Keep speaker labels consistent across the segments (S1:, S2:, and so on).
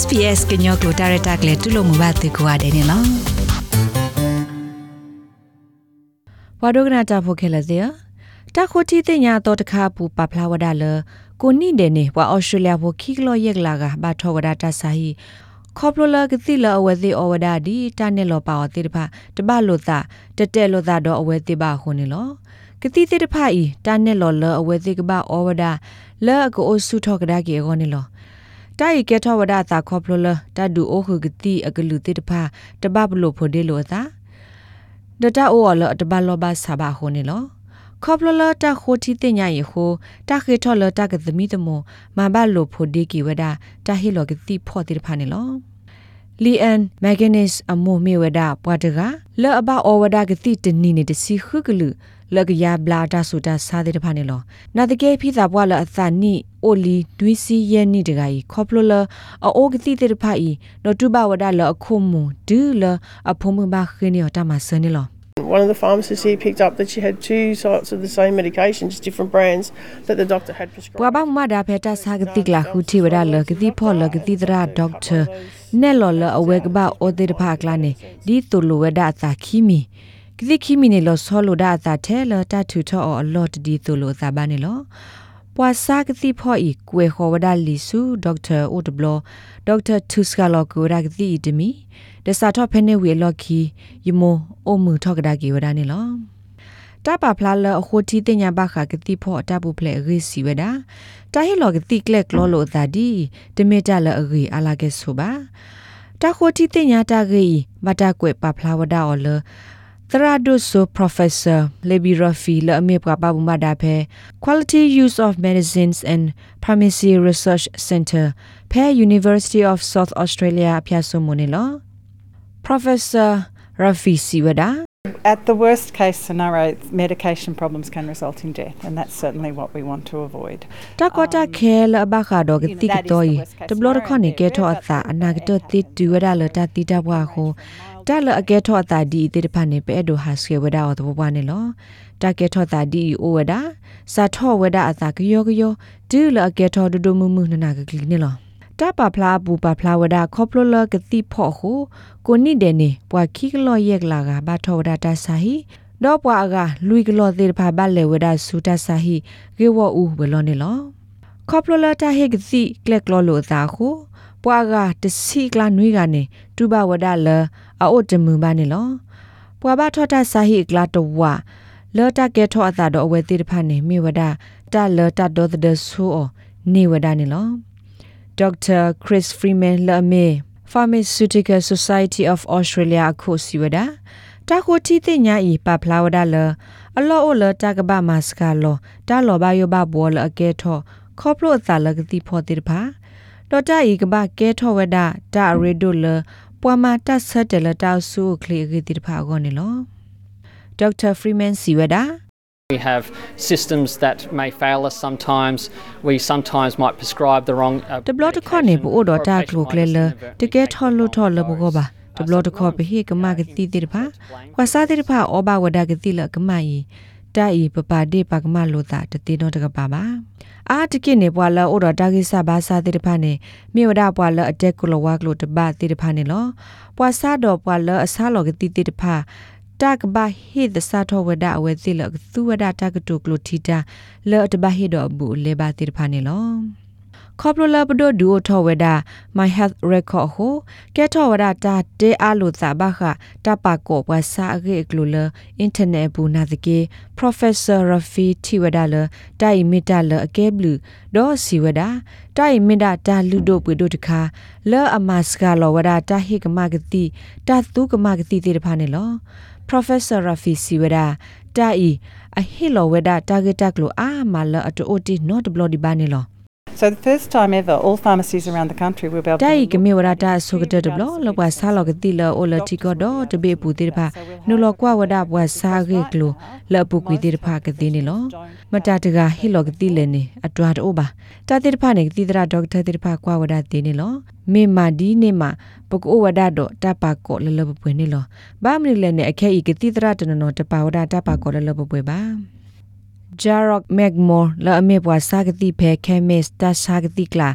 S1: SPS ကညောကိုဒါရတာကလေးတူလို့မဘာတေကွာတယ်နော်ဝါဒိုကနာတာဖိုခဲလစေတခုတီတင်ညာတော့တခါပူပပလာဝဒါလကိုနိဒေနေဝါအော်စတြေးလျဖိုခိကလောယက်လာကဘာထောဝဒါတာဆာဟီခေါပလိုလာကတိလအဝဲသေးအဝဒါဒီတနဲ့လောပါဝတိတဖတပလို့သာတတဲလို့သာတော့အဝဲသေးပါခုန်နေလောကတိတိတဖဤတနဲ့လောလအဝဲသေးကပါအဝဒါလဲအကိုအဆုထောကဒါကေခေါနေလော တိုက်ကဲထောဝဒါသာခေါပလိုလာတဒူအိုခုကတိအကလူတိတဖတပဘလို့ဖို့ဒီလို့သာဒတာအိုလတပလောပါဆာဘာခုန်နေလောခေါပလလတာခိုတီတင်ညာယေခိုတာခေထောလတာကသမီတမမဘလိုဖိုဒီကီဝဒတာဟီလောကတိဖောတိဖာနေလောလီအန်မက်ဂနစ်အမိုမီဝဒပွားတကလောအဘအောဝဒကတိတနီနေတစီခုကလူ လကရဘလာတာဆိုတာစားတဲ့တဖာနေလောနာတကယ်ဖိသာပွားလအသနိအိုလီဒွီစီယနီတကီခေါပလလအိုကတိတဲ့တဖာဤနော်တူဘဝဒလအခုမူဒူလအဖုံမဘာခင်းရတာမစနေလော
S2: One of the pharmacists here picked up that she had two sorts of the same medication, just different brands that the doctor had prescribed.
S1: ပွားပါမဒါဖက်တာစာကတိကလာခုတီဝဒါလကတိဖောလကတိဒရာဒေါက်တာနဲလောလအဝဲ ကဘာအိုဒေဖာကလာနေဒီတူလိုဝဒါသာခီမီကတိခီမီနေလောဆောလိုဒါသာထဲလတထူထောအလော့ဒီတူလိုသာဘာနေလောပွာစာကတိဖောဤကွေခေါ်ဝဒါလီဆူဒေါက်တာအိုဒဘလဒေါက်တာတူစကလောကိုရာကတိဒမီဒစာထောဖဲနေဝေလော်ခီယမိုအိုမှုထောက်ကဒါကီဝဒါနေလောတပဖလာလအခိုတီတင်ညာဘခကတိဖောတပူဖလေရီစီဝဒါတာဟီလောကတိကလက်ကလောလိုသာဒီတမေတလအရီအလာကဲဆိုပါတခိုတီတင်ညာတာဂီမတာကွယ်ပဖလာဝဒါအော်လ သရဒုဆို professor lebi rafi လအမေပပဘူမဒါဖဲ quality use of medicines and pharmacy research center ဖဲ university of south australia အဖျာဆုမနေလော professor rafi siwada
S3: At the worst case scenario, medication problems can result in death, and that's certainly what we want to avoid.
S1: တကောတာခဲလဘခါတော့ကတိကတော်ဤတဘလရခနေကဲထောအသာအနာကတတိတူဝရလတတိတဘွားကိုတလအကဲထောအသာဒီတိတဖာနေပဲဒိုဟာဆွေဝဒအောတဘဘွားနေလောတကဲထောတာဒီအိုဝဒစာထောဝဒအသာ ကယောကယောဒူလအကဲထောဒဒမမှုနနာကကလီနေလောတပဖလားပူပဖလားဝဒခေါပလလကတိဖော့ဟုကိုနိတဲ့နေပွာခိကလောယက်လာကဘာထောဝဒတာဆာဟီတော့ပွာကလူကလောသေးဖာဘလေဝဒဆူတာဆာဟီကေဝအူဘလောနေလောခေါပလလတာဟေကတိကလက်ကလောလိုသာခုပွာကတစီကလာနွေးကနေတူဘဝဒလအိုတမှုပါနေလောပွာဘထောတာဆာဟီကလာတဝလော်တာကဲထောအသာတော့အဝဲသေးတဖာနေမိဝဒတာလော်တာတော့တဲ့ဆူအောနေဝဒနေလော Dr. Chris Freeman Lame Pharmaceutical Society of Australia ခုစီဝဒတာခိုတီတင်ညာဤပပလာဝဒလအလောအိုလတာကဘာမစကာလောတာလောဘယောဘဘောလအကဲထောခေါပလိုအသာလကတိဖောတိဖာတော်တာဤကဘာကဲထောဝဒတာရီဒိုလပွာမာတဆက်တယ်လတောက်ဆုခလီဂီတိဖာကောနေလော Dr. Freeman Siwada
S4: We have systems that may fail us sometimes. We sometimes might prescribe the wrong. Uh,
S1: တဘလတခေါနေဘူးတော့တာကလုကလေလတကယ်ထော်လို့ထော်လဘကောပါတဘလတခေါပဟိကမကတိတိတဖာခွာစားတိတဖာဩဘဝဒကတိလကမယီတာဤပပဒေပကမလို့တာတတိတော့တကပါပါအာတကိနေပွာလဩတော့တာကိစဘာစားတိတဖာနေမြေဝဒပွာလအတက်ကုလဝကလို့တပတိတဖာနေလောပွာစားတော့ပွာလအစားလောကတိတိတဖာ တကဘာဟိဒစာထောဝဒအဝဲတိလကသူဝဒတကတုကလုတီတာလောတဘဟိတော့ဘူးလေဘာတိဖာနေလော ခေါပလလပဒဒူထောဝဒ my health record ဟိုကဲထောဝဒတာတေအလိုသာဘခတပကောပစာရေကလူလ internet ဘူးနာတကေ professor rafi tiwada လတိုင်မီတာလအကဲဘလူဒေါ်စီဝဒတိုင်မီတာတာလူဒိုပွေဒိုတခါလောအမစကလောဝဒတာဟိကမဂတိတာသူကမဂတိတေတဖာနေလော Professor Rafi Siwada တာဤအဟီလောဝဒတာဂက်တက်လိုအာမလာအတိုတီ not bloody ဘာနေလော
S3: So the first time ever, all pharmacies around the country will be able
S1: တိုင်က
S3: to
S1: မေဝရတာဆုကတဲ့ဘလလောကဆာလောကတိလောအိုလတီကောတော့တဘေပူတိတဖာနုလောကွာဝဒဘွာစာဂေကလိုလပုကွေတိတဖာကတိနေလောမတတကဟီလောကတိလေနေအတွားတော့ပါတာတိတဖာနေတိတရာဒေါက်တာတိတဖာကွာဝဒတေနေလောမေမာဒီနေမှာပကောဝဒတော့တပကောလလပပွေနေလောဘာမနီလည်းနေအခဲဤကတိတရာတနနောတပဝဒတပကောလလပပွေပါ Jarok Megmore လာအမေပွားစာကတိဖဲ Chemist တစာကတိကလာ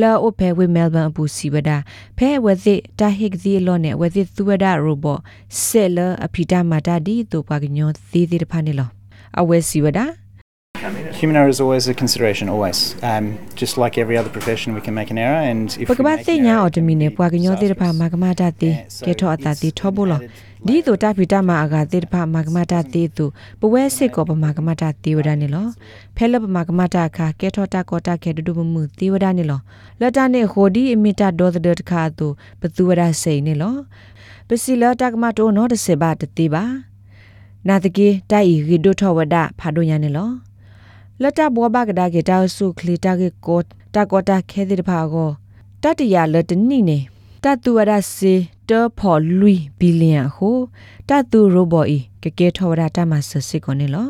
S1: လာအိုဖဲဝေ Melbourne အပူစီဝဒဖဲဝသိတာဟိကတိလောနဲ့ဝသိသူဝဒရိုဘောဆဲလအဖီတာမာတာဒီတိုပါကညောသေးသေးတဖာနေလောအဝဲစီဝဒ
S5: Human error is always a consideration, always. Um, just like every other profession, we can make an error, and if
S1: ပ
S5: we
S1: ကဘာ
S5: make
S1: သိ
S5: an
S1: ညာ
S5: error,
S1: အော်တမီနေ
S5: it can
S1: ပွားကညော
S5: be
S1: သေးတဖာ
S5: disastrous.
S1: မကမာတာတေ
S5: Yeah, so
S1: ကေထောအတာတေ
S5: it's
S1: ထောဘောလော
S5: an added
S1: ဒီတို
S5: layer
S1: တာဖီတာမာအကတေတဖာမကမာတာတေတုပဝဲစစ်ကောပမကမာတာတေဝဒနေလောဖဲလပမကမာတာခါကေထောတာကောတာခေဒဒုမမှုတေဝဒနေလောလတနေဟိုဒီအမီတာဒေါ်ဒဒခါတုပသူဝဒစိနေလောပစီလာတကမတိုနောတစေဘာတတိပါနာတကေတိုက်ရီဒိုထောဝဒဖာဒိုညာနေလော လတဘောဘကဒါကေတာဆုခလီတာကေကောတာကောတာခဲတိတဖာကိုတတရလတနိနေတတူဝဒစေတဖော်လူဘီလီယံဟိုတတူရိုဘောဤကကေထောဝဒတာမဆစစ်ကိုနေလော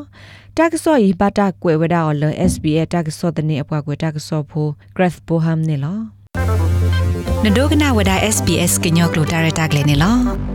S1: တက်ဆော့ဤပါတာကွယ်ဝဒအော်လ SBS တက်ဆော့တနေအပွားကွယ်တက်ဆော့ဖို Graph Boham နေလော
S6: နဒိုကနာဝဒ SBS ကညောကလိုတာရတာကလေးနေလော